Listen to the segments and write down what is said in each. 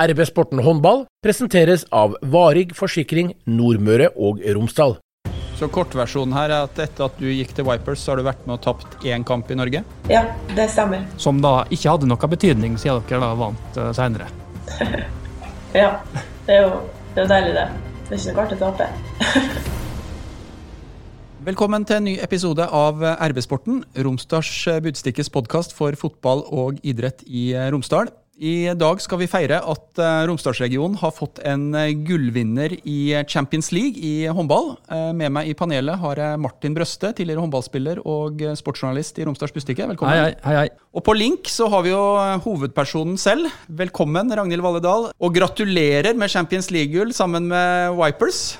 RB Sporten håndball presenteres av Varig forsikring Nordmøre og Romsdal. Så kortversjonen her er at etter at du gikk til Vipers, så har du vært med og tapt én kamp i Norge? Ja, det stemmer. Som da ikke hadde noe betydning, siden dere da vant uh, senere? ja, det er, jo, det er jo deilig, det. Det er ikke noe artig å tape. Velkommen til en ny episode av RB-sporten, Romsdals Budstikkes podkast for fotball og idrett i Romsdal. I dag skal vi feire at uh, Romsdalsregionen har fått en uh, gullvinner i Champions League i håndball. Med meg i panelet har jeg Martin Brøste, tidligere håndballspiller og sportsjournalist i Romsdals Bustikke. Velkommen. Hei, hei, hei, Og på link så har vi jo hovedpersonen selv. Velkommen, Ragnhild Valledal. Og gratulerer med Champions League-gull sammen med Wipers.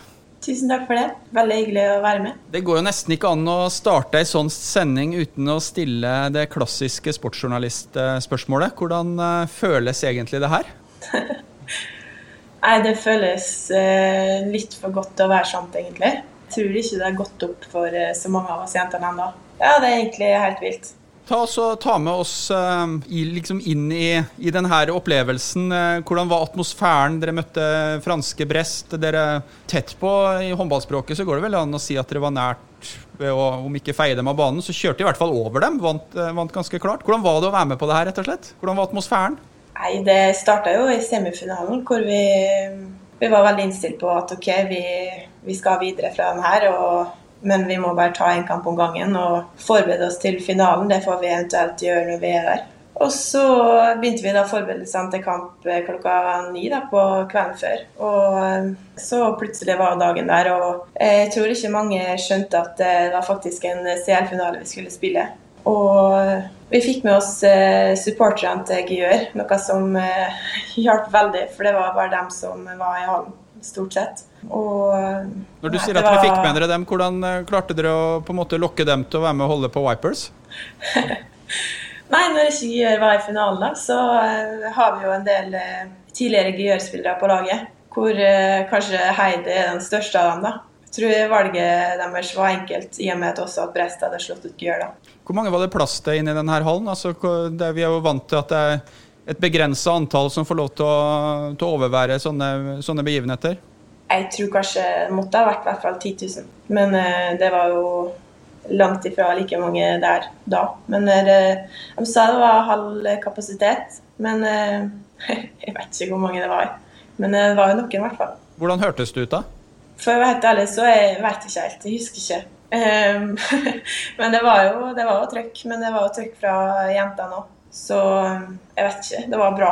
Tusen takk for det. Veldig hyggelig å være med. Det går jo nesten ikke an å starte ei sånn sending uten å stille det klassiske sportsjournalistspørsmålet. Hvordan eh, føles egentlig det her? Nei, det føles eh, litt for godt til å være sant, egentlig. Jeg tror ikke det har gått opp for eh, så mange av oss jentene ennå. Ja, det er egentlig helt vilt. Ta, så, ta med oss uh, i, liksom inn i, i denne opplevelsen. Uh, hvordan var atmosfæren? Dere møtte franske Brest. Dere tett på I håndballspråket så går det vel an å si at dere var nært ved å, om ikke feie dem av banen, så kjørte de i hvert fall over dem. Vant, uh, vant ganske klart. Hvordan var det å være med på det her, rett og slett? Hvordan var atmosfæren? Nei, Det starta jo i semifinalen, hvor vi, vi var veldig innstilt på at OK, vi, vi skal videre fra den her. og men vi må bare ta en kamp om gangen og forberede oss til finalen. Det får vi eventuelt gjøre når vi er der. Og så begynte vi da forberedelsene til kamp eh, klokka ni da, på kvelden før. Og eh, så plutselig var dagen der, og jeg tror ikke mange skjønte at det var faktisk en CL-finale vi skulle spille. Og vi fikk med oss eh, supporterne til Gjør, noe som hjalp veldig, for det var bare dem som var i hallen stort sett. Og, Når du nei, sier at dere fikk med dere dem, hvordan eh, klarte dere å på en måte lokke dem til å være med og holde på Vipers? nei, når ikke Gjør var i finalen, så uh, har vi jo en del uh, tidligere Gjør-spillere på laget. Hvor uh, kanskje Heidi er den største av dem. da. Jeg tror valget deres var enkelt, i og med at også at Brest hadde slått ut Gjør. da. Hvor mange var det plass til inne i denne hallen? Altså, vi er jo vant til at det er et begrensa antall som får lov til å, til å overvære sånne, sånne, begivenheter? Jeg tror kanskje det måtte ha vært i hvert fall 10 000. Men uh, det var jo langt ifra like mange der da. Men uh, de sa det var halv kapasitet. Men uh, jeg vet ikke hvor mange det var. Men det var jo noen, i hvert fall. Hvordan hørtes det ut da? For å være helt ærlig så jeg vet ikke helt. Jeg husker ikke. Um, men det var jo det var jo trøkk. Men det var jo trøkk fra jentene òg. Så jeg vet ikke. Det var bra.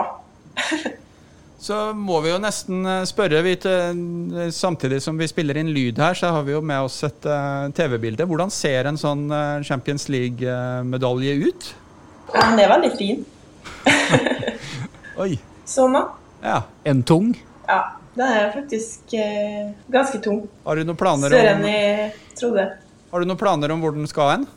så må vi jo nesten eh, spørre, vi til, eh, samtidig som vi spiller inn lyd her, så har vi jo med oss et uh, TV-bilde. Hvordan ser en sånn uh, Champions League-medalje ut? Ja, den er veldig fin. Oi. Sånn, da. Ja. En tung? Ja, den er faktisk uh, ganske tung. Har du noen planer Større enn jeg trodde. Har du noen planer om hvor den skal hen?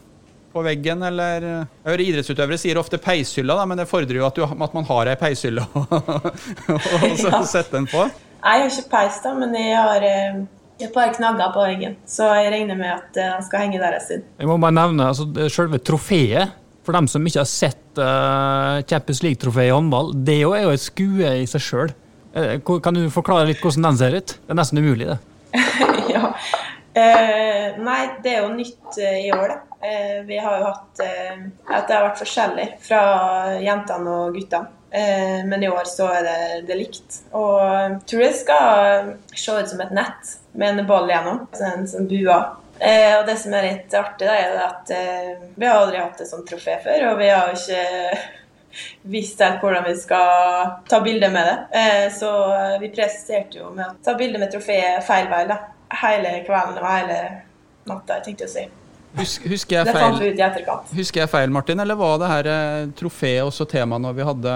På veggen, eller Jeg hører idrettsutøvere sier ofte peishylla, da, men det fordrer jo at, du, at man har ei peishylle å ja. sette den på. Jeg har ikke peis, da, men jeg har eh, et par knagger på veggen. Så jeg regner med at eh, den skal henge der en stund. Jeg må bare nevne altså, selve trofeet. For dem som ikke har sett uh, Champions League-trofeet i håndball, det er jo et skue i seg sjøl. Kan du forklare litt hvordan den ser ut? Det er nesten umulig, det. ja. Uh, nei, det er jo nytt eh, i år, da. Eh, vi har jo hatt eh, at det har vært forskjellig fra jentene og guttene. Eh, men i år så er det, det likt. Og jeg tror det skal se ut som et nett med en ball gjennom. En sånn bua. og det som er litt artig, da, er at vi har aldri hatt et sånt trofé før. Og vi har jo ikke visst helt hvordan vi skal ta bilde med det. så vi presterte jo med å ta bilde med trofeet feil vei da. Hele kvelden og hele natta, jeg tenkte å si. Husker, husker, jeg feil, husker jeg feil, Martin, eller var det her eh, trofeet også tema når vi hadde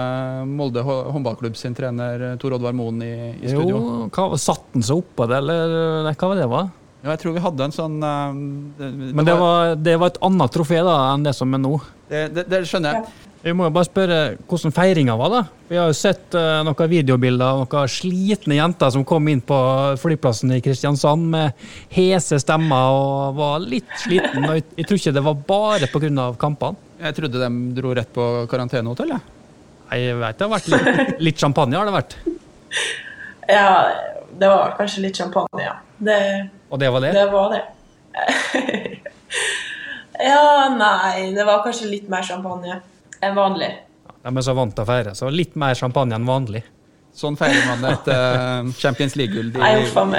Molde håndballklubb sin trener eh, Tor Oddvar Moen i, i studio? Jo, hva, Satt han seg oppå det, eller nei, hva var det? var? Ja, jeg tror vi hadde en sånn uh, det, Men det var, det var, et annet trofé da enn det som er nå? Det, det, det skjønner jeg. Ja. Vi må jo bare spørre hvordan feiringa var. da. Vi har jo sett uh, noen videobilder av noen slitne jenter som kom inn på flyplassen i Kristiansand med hese stemmer og var litt sliten. og Jeg, tror ikke det var bare pga. kampene. Jeg trodde de dro rett på karantenehotell. Jeg. jeg vet det har vært litt, litt champagne. har det vært. ja, det var kanskje litt champagne, ja. Det, Og det var det? det var det. ja, nei, det var kanskje litt mer champagne enn vanlig. De er så vant til å feire, så litt mer champagne enn vanlig. Sånn feirer man et uh, Champions League-gull i,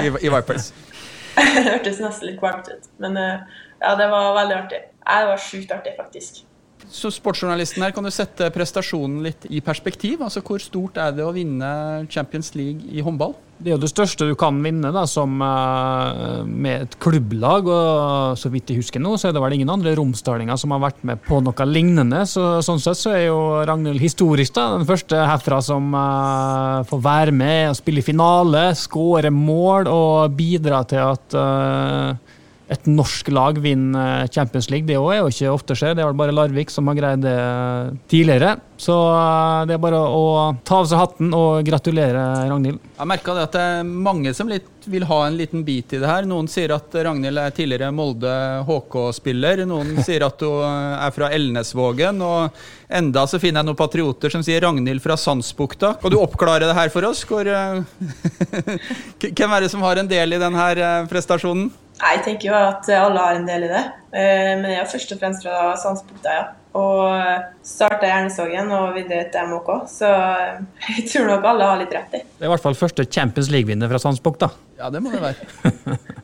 i, i Vipers. det hørtes nesten litt kvalmt ut, men uh, ja, det var veldig artig. Ja, det var sjukt artig, faktisk. Så sportsjournalisten her, kan du sette prestasjonen litt i perspektiv? Altså Hvor stort er det å vinne Champions League i håndball? Det er jo det største du kan vinne da, som, eh, med et klubblag. og Så vidt jeg husker nå, så er det vel ingen andre romsdalinger som har vært med på noe lignende. så Sånn sett så er jo Ragnhild historisk da, den første herfra som uh, får være med og spille finale, skåre mål og bidra til at eh, et norsk lag vinner Champions League. Det er jo ikke ofte skjer. Det er vel bare Larvik som har greid det tidligere. Så eh, det er bare å ta av seg hatten og gratulere Ragnhild. Jeg merka at det er mange som vil ha en liten bit i det her. Noen sier at Ragnhild er tidligere Molde HK-spiller. Noen sier at hun er fra Elnesvågen. Og enda så finner jeg noen patrioter som sier Ragnhild fra Sandsbukta. Kan du oppklare det her for oss? Hvor, eh, hvem er det som har en del i denne prestasjonen? Jeg tenker jo at alle har en del i det, eh, men jeg er først og fremst fra Sandsbukta, ja. Og starta i og videre til MHK, så eh, jeg tror nok alle har litt rett i. Det er i hvert fall første Champions League-vinner fra Sandsbukta. Ja, det må det være.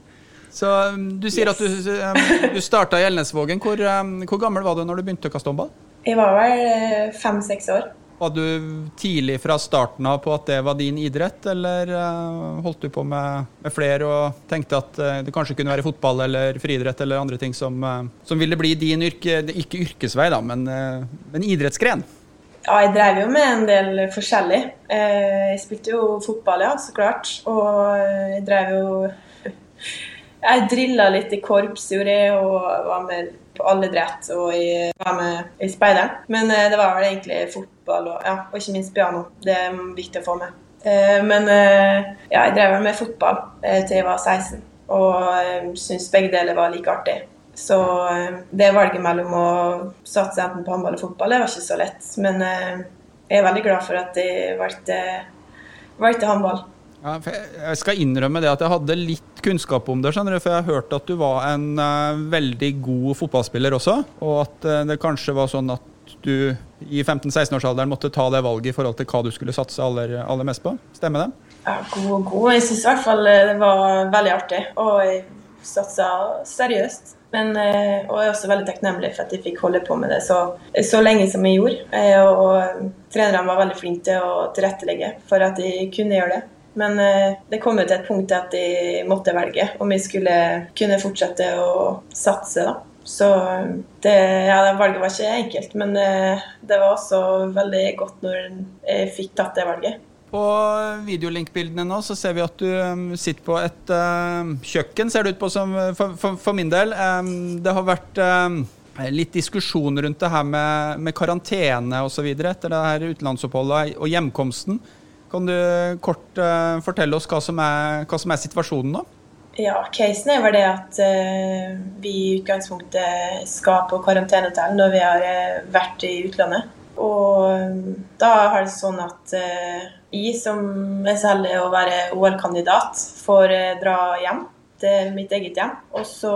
Så du sier Yes. at du, du starta i Elnesvågen. Hvor, hvor gammel var du når du begynte å kaste håndball? Jeg var vel fem-seks år. Var du tidlig fra starten av på at det var din idrett, eller uh, holdt du på med, med flere og tenkte at uh, det kanskje kunne være fotball eller friidrett eller andre ting som, uh, som ville bli din yrke, ikke yrkesvei, da, men, men idrettsgren? Ja, jeg drev jo med en del forskjellig. Eh, Jeg spilte jo fotball, ja, så klart. Og jeg drev jo Jeg drilla litt i korps, gjorde jeg, og var med på allidrett. Og i, var med i speideren. Men eh, det var vel egentlig fotball og, ja, og ikke minst piano. Det er viktig å få med. Eh, Men eh, ja, jeg drev med fotball eh, til jeg var 16, og eh, syntes begge deler var like artig. Så eh, det valget mellom å satse enten på håndball eller fotball, det var ikke så lett. Men jeg er veldig glad for at jeg valgte, valgte håndball. Ja, jeg- skal innrømme det at jeg hadde litt kunnskap om det, skjønner du, for jeg har hørt at du var en uh, veldig god fotballspiller også, og at uh, det kanskje var sånn at du i 15-16-årsalderen måtte ta det valget i forhold til hva du skulle satse aller, aller mest på. Stemmer det? Ja, god og god. Jeg syns i hvert fall eh, det var veldig artig, og jeg satsa seriøst. Men, og jeg er også veldig takknemlig for at jeg fikk holde på med det så, så lenge som jeg gjorde. Og, Og trenerne var veldig flinke til å tilrettelegge for at jeg kunne gjøre det. Men eh, det kom jo til et punkt at jeg måtte velge om jeg skulle kunne fortsette å satse. da. Så eh, det, ja, det valget var ikke enkelt, men eh, det var også veldig godt når jeg fikk tatt det valget. På videolinkbildene nå så ser vi at du sitter på et uh, kjøkken, ser det ut på som for, for, for min del. Um, det har vært um, litt diskusjon rundt det her med, med karantene osv. etter det her utenlandsoppholdet og hjemkomsten. Kan du kort uh, fortelle oss hva som, er, hva som er situasjonen nå? Ja, casen er vel det at uh, vi i utgangspunktet skal på karantenehotell når vi har uh, vært i utlandet. Og da har det sånn at jeg som er så heldig å være OL-kandidat, får dra hjem til mitt eget hjem. Og så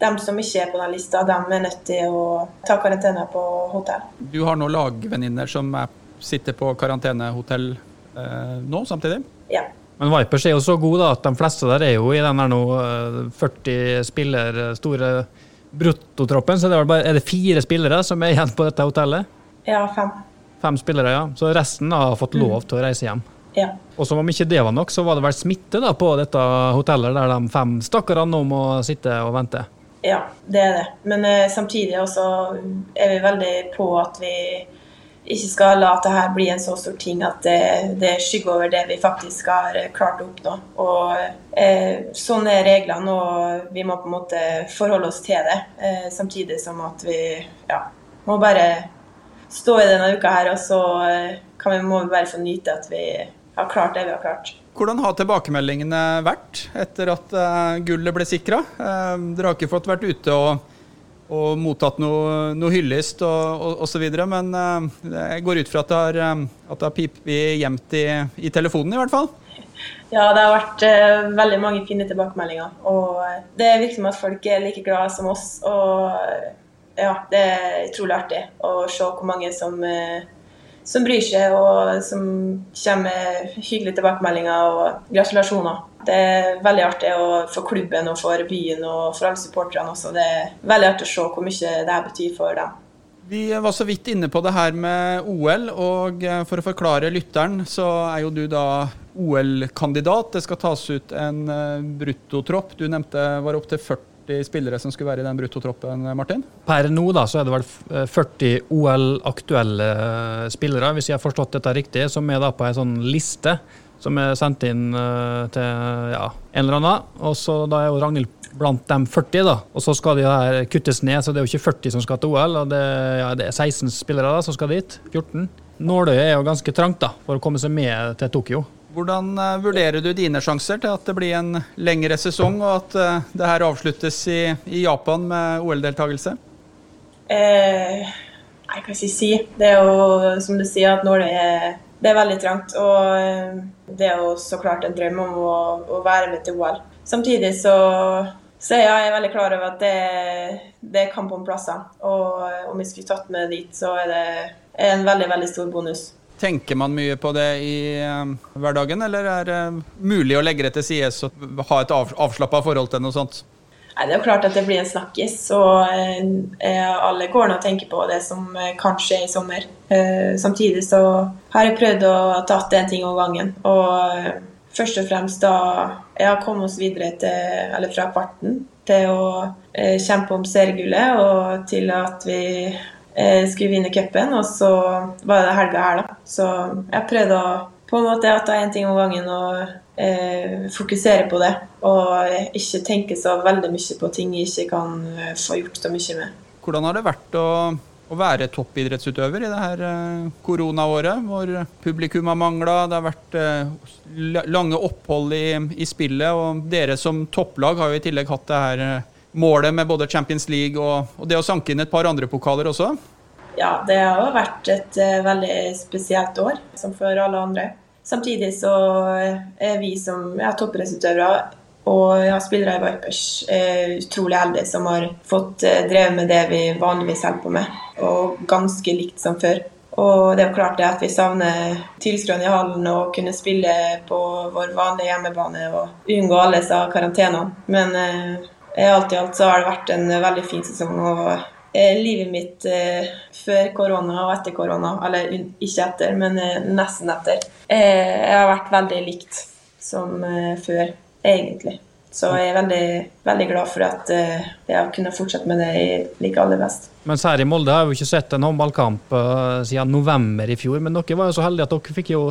de som ikke er på den lista, de er nødt til å ta karantene på hotell. Du har nå lagvenninner som er, sitter på karantenehotell eh, nå samtidig? Ja. Men Vipers er jo så gode da, at de fleste der er jo i den der nå eh, 40 spiller eh, store bruttotroppen. Så det er, bare, er det fire spillere som er igjen på dette hotellet? Ja, fem. Fem spillere, ja. Så resten har fått lov til å reise hjem. Ja. Og som om ikke det var nok, så var det vel smitte da på dette hotellet, der de fem stakkarene nå må sitte og vente. Ja, det er det. Men eh, samtidig også er vi veldig på at vi ikke skal la dette bli en så stor ting at det, det skygger over det vi faktisk har eh, klart å oppnå. Og eh, Sånn er reglene, og vi må på en måte forholde oss til det. Eh, samtidig som at vi ja, må bare stå i denne uka her, og så eh, kan vi, må vi bare få nyte at vi har klart det vi har klart. Hvordan har tilbakemeldingene vært etter at eh, gullet ble sikra? dere har ikke fått vært ute og og mottatt noe, noe hyllest og så videre, Men jeg går ut fra at det har, at det har pipet gjemt i, i telefonen, i hvert fall? Ja, det har vært uh, veldig mange fine tilbakemeldinger. Og det virker som at folk er like glade som oss. Og ja, det er utrolig artig å se hvor mange som, uh, som bryr seg, og som kommer med hyggelige tilbakemeldinger og gratulasjoner. Det er veldig artig for klubben og for byen og for alle supporterne også. Det er veldig artig å se hvor mye det her betyr for dem. Vi var så vidt inne på det her med OL, og eh, for å forklare lytteren, så er jo du da OL-kandidat. Det skal tas ut en eh, bruttotropp. Du nevnte var opptil 40 spillere som skulle være i den bruttotroppen, Martin? Per nå da, så er det vel 40 eh, OL-aktuelle spillere, hvis jeg har forstått dette riktig, som er da på en sånn liste som er sendt inn til ja, en eller annen. Og så da er jo Ragnhild blant de 40, da. Og så skal de her kuttes ned, så det er jo ikke 40 som skal til OL. og Det, ja, det er 16 spillere da som skal dit. 14. Nåløyet er jo ganske trangt da, for å komme seg med til Tokyo. Hvordan uh, vurderer du dine sjanser til at det blir en lengre sesong, og at uh, det her avsluttes i, i Japan med OL-deltakelse? Eh, jeg kan ikke si. Det er jo som du sier, at nåløyet er, det er veldig trangt. Og eh, det er jo så klart en drøm om å, å være med til OL. Samtidig så så er jeg veldig klar over at det, det er kamp om plasser. Og om vi skulle tatt med dit, så er det en veldig, veldig stor bonus. Tenker man mye på det i um, hverdagen, eller er det mulig å legge det til side og ha et av, avslappa forhold til noe sånt? Nei, Det er jo klart at det blir en snakkis, og eh, alle går nå og tenker på det som kanskje kan skje i sommer. Eh, samtidig så har jeg prøvd å ta en ting om gangen. og eh, først og fremst da ja, komme oss videre til, eller fra kvarten til å eh, kjempe om seriegullet, og til at vi eh, skulle vinne cupen. Og så var det helga her, da. Så jeg prøvde å på en måte ta én ting om gangen og eh, fokusere på det. Og ikke tenke så veldig mye på ting jeg ikke kan eh, få gjort så mye med. Hvordan har det vært å å være toppidrettsutøver i det her eh, koronaåret, hvor publikum har mangla. Det har vært eh, lange opphold i, i, spillet, og dere som topplag har jo i tillegg hatt det her eh, målet med både Champions League og, og det å sanke inn et par andre pokaler også. Ja, det har jo vært et veldig spesielt år, som for alle andre. Samtidig så er vi som ja, toppidrettsutøvere og ja, spillere i Vipers er utrolig heldige som har fått eh, drevet med det vi vanligvis holder på med, og ganske likt som før. Og det er jo klart det at vi savner tilskuerne i hallen og kunne spille på vår vanlige hjemmebane og unngå alle disse karantenene. Men eh, alt i alt så har det vært en veldig fin sesong. og eh, Livet mitt eh, før korona og etter korona, eller ikke etter, men eh, nesten etter, jeg har vært veldig likt som før egentlig. Så jeg er veldig, veldig glad for at jeg har kunnet fortsette med det jeg liker aller best. Mens her i Molde har vi ikke sett en håndballkamp siden november i fjor. Men dere var jo så heldige at dere fikk jo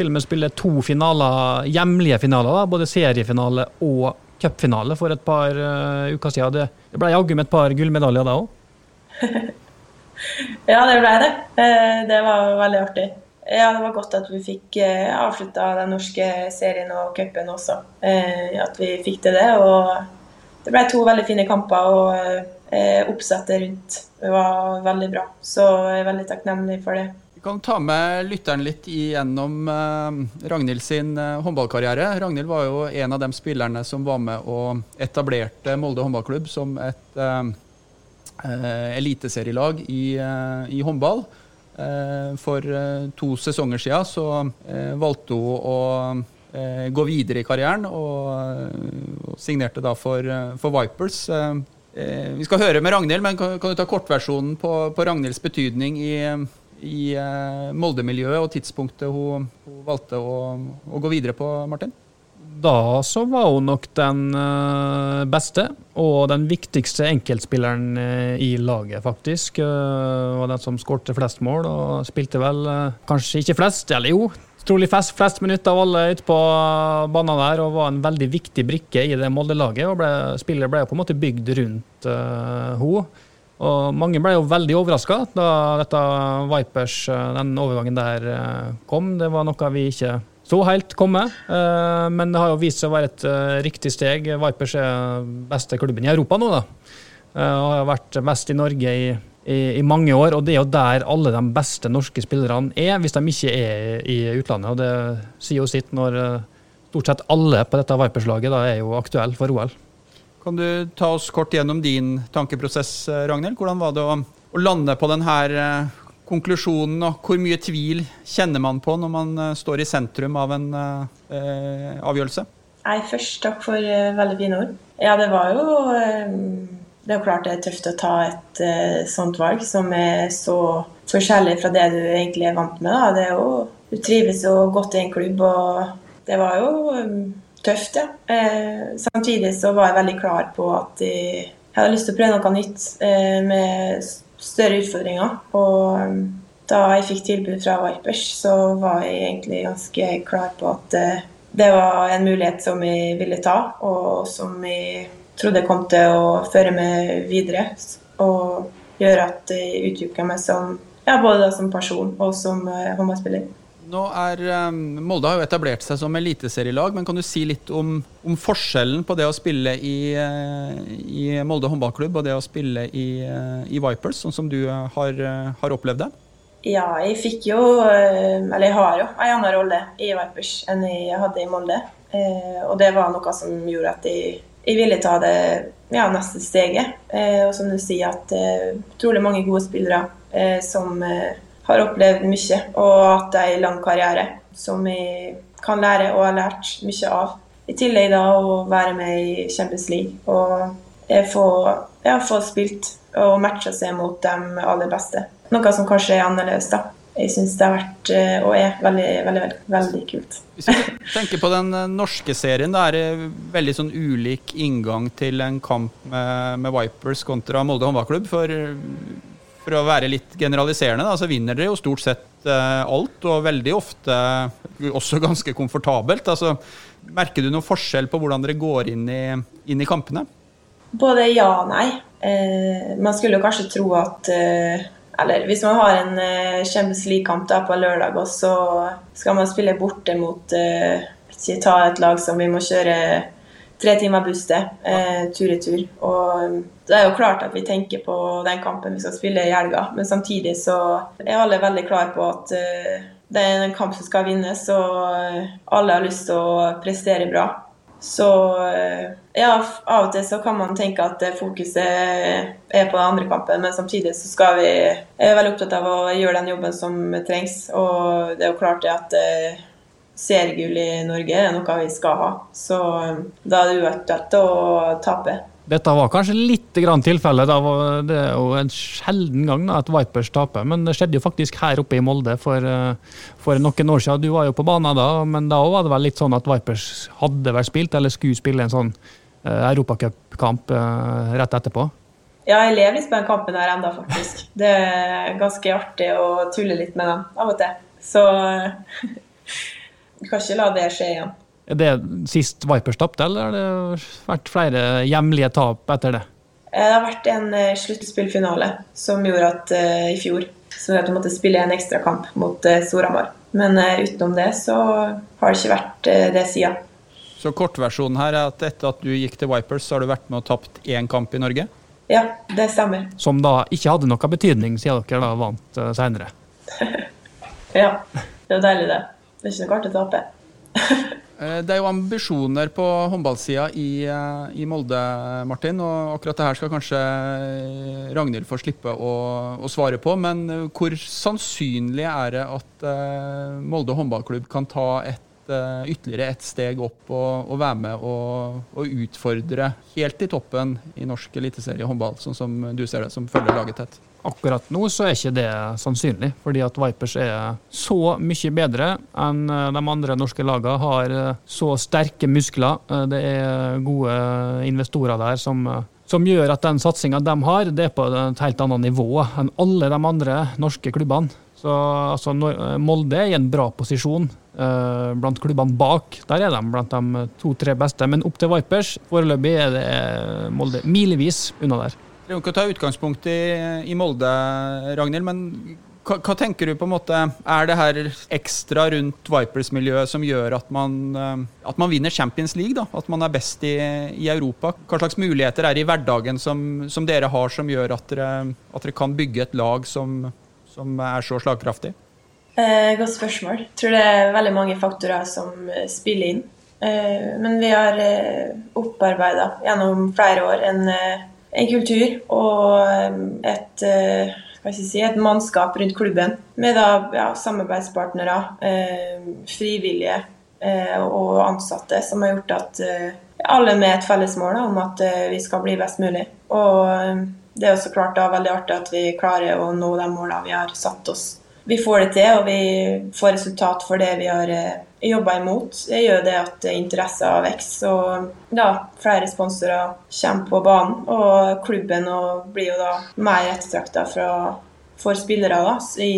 til og med spille to finaler, hjemlige finaler. Både seriefinale og cupfinale for et par uh, uker siden. Det, det ble jaggu med et par gullmedaljer da òg? ja, det ble det. det var veldig artig. Ja, det var godt at vi fikk eh, avslutta den norske serien og cupen også. Eh, at vi fikk til det. Og det ble to veldig fine kamper, og eh, oppsettet rundt var veldig bra. Så jeg er veldig takknemlig for det. Vi kan ta med lytteren litt gjennom uh, Ragnhild sin uh, håndballkarriere. Ragnhild var jo en av de spillerne som var med og etablerte Molde håndballklubb som et uh, eliteserielag i, i håndball. Eh, for eh, to sesonger siden så eh, valgte hun å gå videre i karrieren, og, signerte da for, for Vipers. Vi skal høre med Ragnhild, men kan du ta kortversjonen på, på Ragnhilds betydning i, i Molde-miljøet og tidspunktet hun, hun valgte å, å, gå videre på, Martin? da så var hun nok den eh, beste og den viktigste enkeltspilleren eh, i laget, faktisk. Var den som skårte flest mål og spilte vel eh, kanskje ikke flest, eller jo, trolig flest, flest minutter av alle ute på banen der og var en veldig viktig brikke i det Molde-laget. og ble, Spillet ble på en måte bygd rundt uh, henne. Og mange ble jo veldig overraska da dette Vipers, den overgangen der kom. Det var noe vi ikke så helt komme, eh, men det har jo vist seg å være et eh, riktig steg. Vipers er beste klubben i Europa nå, da. og har vært best i Norge i, i, i, mange år. Og det er jo der alle de beste norske spillerne er, hvis de ikke er i utlandet. Og det sier jo sitt når stort sett alle på dette Vipers-laget er jo aktuelle for OL. Kan du ta oss kort gjennom din tankeprosess, Ragnhild? Hvordan var det å, å lande på denne konklusjonen, og hvor mye tvil kjenner man på når man står i sentrum av en eh, avgjørelse? Nei, først takk for uh, veldig fine ord. Ja, det var jo uh, Det er klart det er tøft å ta et uh, sånt valg som er så forskjellig fra det du egentlig er vant med. Da. Det er jo, du trives jo godt i en klubb, og det var jo um, tøft, ja. samtidig så var jeg veldig klar på at jeg hadde lyst til å prøve noe nytt med større utfordringer. Og um, da jeg fikk tilbud fra Vipers, så var jeg egentlig ganske klar på at det var en mulighet som jeg ville ta, og som jeg trodde kom til å føre meg videre. Og gjøre at jeg utvikla meg som, ja, både som person og som uh, håndballspiller. Nå er um, Molde har jo etablert seg som eliteserielag, men kan du si litt om, om forskjellen på det å spille i, uh, i, Molde håndballklubb og det å spille i, uh, i Vipers, sånn som du har, har opplevd det? Ja, jeg fikk jo eh, Eller jeg har jo en annen rolle i Vipers enn jeg hadde i Molde. Eh, og det var noe som gjorde at jeg, jeg ville ta det ja, neste steget. Eh, og som du sier, at utrolig mange gode spillere som har opplevd mye, og hatt en lang karriere som jeg kan lære og har lært mye av. I tillegg da å være med i Champions League og få, ja, få spilt og matcha seg mot de aller beste. Noe som kanskje er annerledes, da. Jeg syns det har vært eh, og er veldig, veldig, veldig, veldig kult. Hvis vi tenker på den eh, norske serien, det er veldig sånn ulik inngang til en kamp med, med Vipers kontra Molde håndballklubb. For, for, å være litt generaliserende, da, så vinner dere jo stort sett uh, alt, og veldig ofte også ganske komfortabelt. Altså, merker du noen forskjell på hvordan dere går inn i, inn i kampene? Både ja og nei. Eh, man skulle jo kanskje tro at eh, eller hvis man har en uh, Champions League-kamp på lørdag, og så skal man spille borte mot uh, ta et lag som vi må kjøre tre timer buss til, eh, tur i tur. Og um, det er jo klart at vi tenker på den kampen vi skal spille i helga, men samtidig så er alle veldig klare på at eh, det er en kamp som skal vinnes, og alle har lyst til å prestere bra. Så eh, ja, av og til så kan man tenke at fokuset er på den andre kampen, men samtidig så skal vi Jeg er veldig opptatt av å gjøre den jobben som trengs, og det er jo klart det at eh, seriegull i Norge er noe vi skal ha. Så eh, da er det uaktuelt å tape. Dette var kanskje litt tilfelle. Det er jo en sjelden gang da, at Vipers taper, men det skjedde jo faktisk her oppe i Molde for, eh, for noen år siden. Du var jo på banen da, men da var det vel litt sånn at Vipers hadde vært spilt, eller skulle spille en sånn uh, europacupkamp uh, rett etterpå? Ja, jeg lever litt på den kampen her enda, faktisk. Det er ganske artig å tulle litt med dem av og til. Så vi kan ikke la det skje igjen. Er det sist Vipers tapte, eller har det vært flere hjemlige tap etter det? Eh, det har vært en uh, sluttspillfinale som gjorde at uh, i fjor så at vi måtte spille en ekstra kamp mot uh, Storhamar. Men uh, utenom det så har det ikke vært det sida. Så kortversjonen her er at etter at du gikk til Vipers, så har du vært med og tapt én kamp i Norge? Ja, det stemmer. Som da ikke hadde noe betydning, siden dere da vant uh, seinere? ja, det var deilig, det. Det er ikke noe artig å tape. Eh, det er jo ambisjoner på håndballsida i, eh, i, Molde, Martin. Og akkurat det her skal kanskje Ragnhild få slippe å, å, svare på. Men eh, hvor sannsynlig er det at Molde håndballklubb kan ta et, ytterligere et steg opp og, og være med og, utfordre helt i toppen i norsk eliteserie håndball, sånn som du ser det, som følger laget tett? Akkurat nå så er ikke det sannsynlig, fordi at Vipers er så mye bedre enn eh, de andre norske lagene. Har eh, så sterke muskler. Eh, det er gode investorer der som, som gjør at den satsinga de har, det er på et helt annet nivå enn alle de andre norske klubbene. Så altså, Molde er i en bra posisjon blant klubbene bak. Der er de blant de to-tre beste. Men opp til Vipers, foreløpig er det Molde milevis unna der. Ikke å ta utgangspunkt i, i Molde, Ragnhild, men Hva, hva, tenker du på en måte Er det her ekstra rundt Vipers-miljøet som gjør at man, eh, at man, vinner Champions League? da? At man er best i, i Europa? Hva slags muligheter er det i hverdagen som, som dere har, som gjør at dere, at dere kan bygge et lag som, som er så slagkraftig? Eh, godt spørsmål. Jeg tror det er veldig mange faktorer som eh, spiller inn. Eh, men vi har eh, opparbeida gjennom flere år en, eh, en kultur og et si, et mannskap rundt klubben med da, ja, samarbeidspartnere, eh, frivillige eh, og ansatte, som har gjort at eh, alle med et felles mål om at eh, vi skal bli best mulig. Og eh, det er også klart da veldig artig at vi klarer å nå de målene vi har satt oss. Vi får det til, og vi får resultat for det vi har eh, jobba imot, det gjør det at interesser vokser. Og da flere sponsorer kommer på banen. Og klubben blir jo da mer ettertrakta for spillere da, i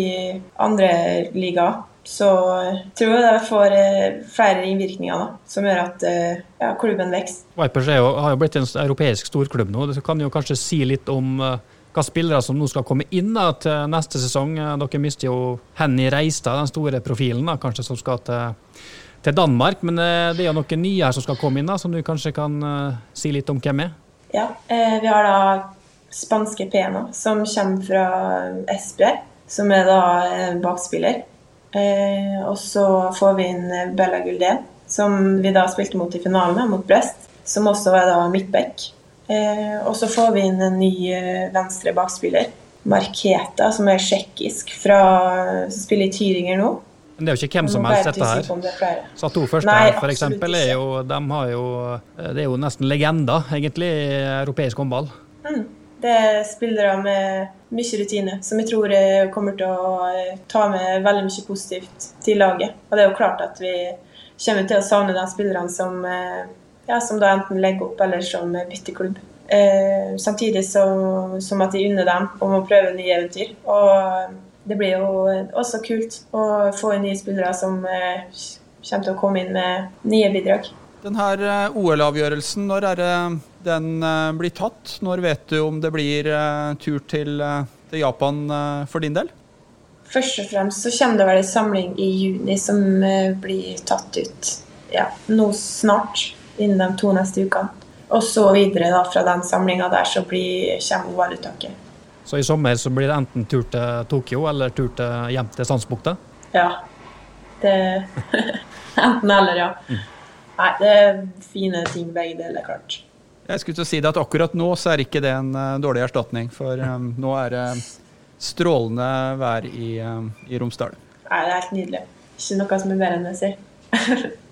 andre ligaer. Så jeg tror det får eh, flere innvirkninger da, som gjør at eh, ja, klubben vokser. Vipers jo, har jo blitt en europeisk storklubb nå. Det kan jo kanskje si litt om uh, hva spillere som nå skal komme inn da, til neste sesong. Dere mister jo Henny Reistad, den store profilen, da, kanskje som skal til, til, Danmark. Men eh, det er jo noen nye her som skal komme inn, da, som du kanskje kan uh, si litt om hvem er? Ja, eh, vi har da spanske Pena, som kommer fra Esbjerg, som er da bakspiller. Eh, og så får vi inn Bella Guldén, som vi da spilte mot i finalen, mot Brest, som også er da midtback. Eh, og så får vi inn en ny eh, venstre bakspiller, Marketa, som er tsjekkisk, som spiller i Tyringer nå. Men det er jo ikke hvem som helst, dette her. Sato her, f.eks., er jo, de har jo, det er jo nesten legender, egentlig, i europeisk håndball. Mm. Det er spillere med mye rutine, som jeg tror eh, kommer til å eh, ta med veldig mye positivt til laget. Og det er jo klart at vi kommer til å savne de spillerne som ja, som da enten legger opp eller som bytteklubb. Eh, samtidig så, som at de unner dem om å prøve nye eventyr. Og det blir jo også kult å få nye spillere som eh, kommer til å komme inn med nye bidrag. Denne eh, OL-avgjørelsen, når er det den eh, blir tatt? Når vet du om det blir eh, tur til, til Japan for din del? Først og fremst så kommer det vel en samling i juni som blir tatt ut ja, nå snart innen de to neste ukene. Og så videre da, fra den samlinga der så blir, kommer OL-uttaket. Så i sommer så blir det enten tur til Tokyo eller tur til, hjem til Sandsbukta? Ja. Det Enten eller, ja. Mm. Nei, det er fine ting begge deler, klart. Jeg skulle til å si det at Akkurat nå så er ikke det en uh, dårlig erstatning, for um, nå er det strålende vær i, um, i Romsdal. Nei, det er helt nydelig. Ikke noe som er bedre enn det, sier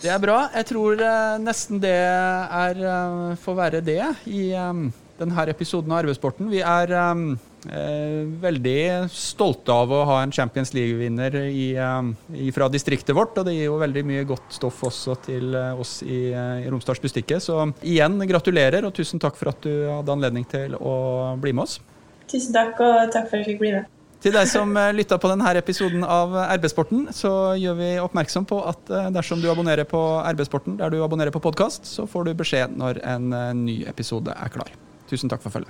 Det er bra. Jeg tror uh, nesten det er uh, får være det i um, denne episoden av Arvesporten. Vi er veldig stolte av å ha en Champions League-vinner fra distriktet vårt. Og det gir jo veldig mye godt stoff også til oss i, i Romsdals Bustikke. Så igjen gratulerer, og tusen takk for at du hadde anledning til å bli med oss. Tusen takk, og takk for at jeg fikk bli med. Til deg som eh, lytta på denne episoden av RB-sporten, så gjør vi oppmerksom på at eh, dersom du abonnerer på RB-sporten der du abonnerer på podkast, så får du beskjed når en eh, ny episode er klar. Tusen takk for følget.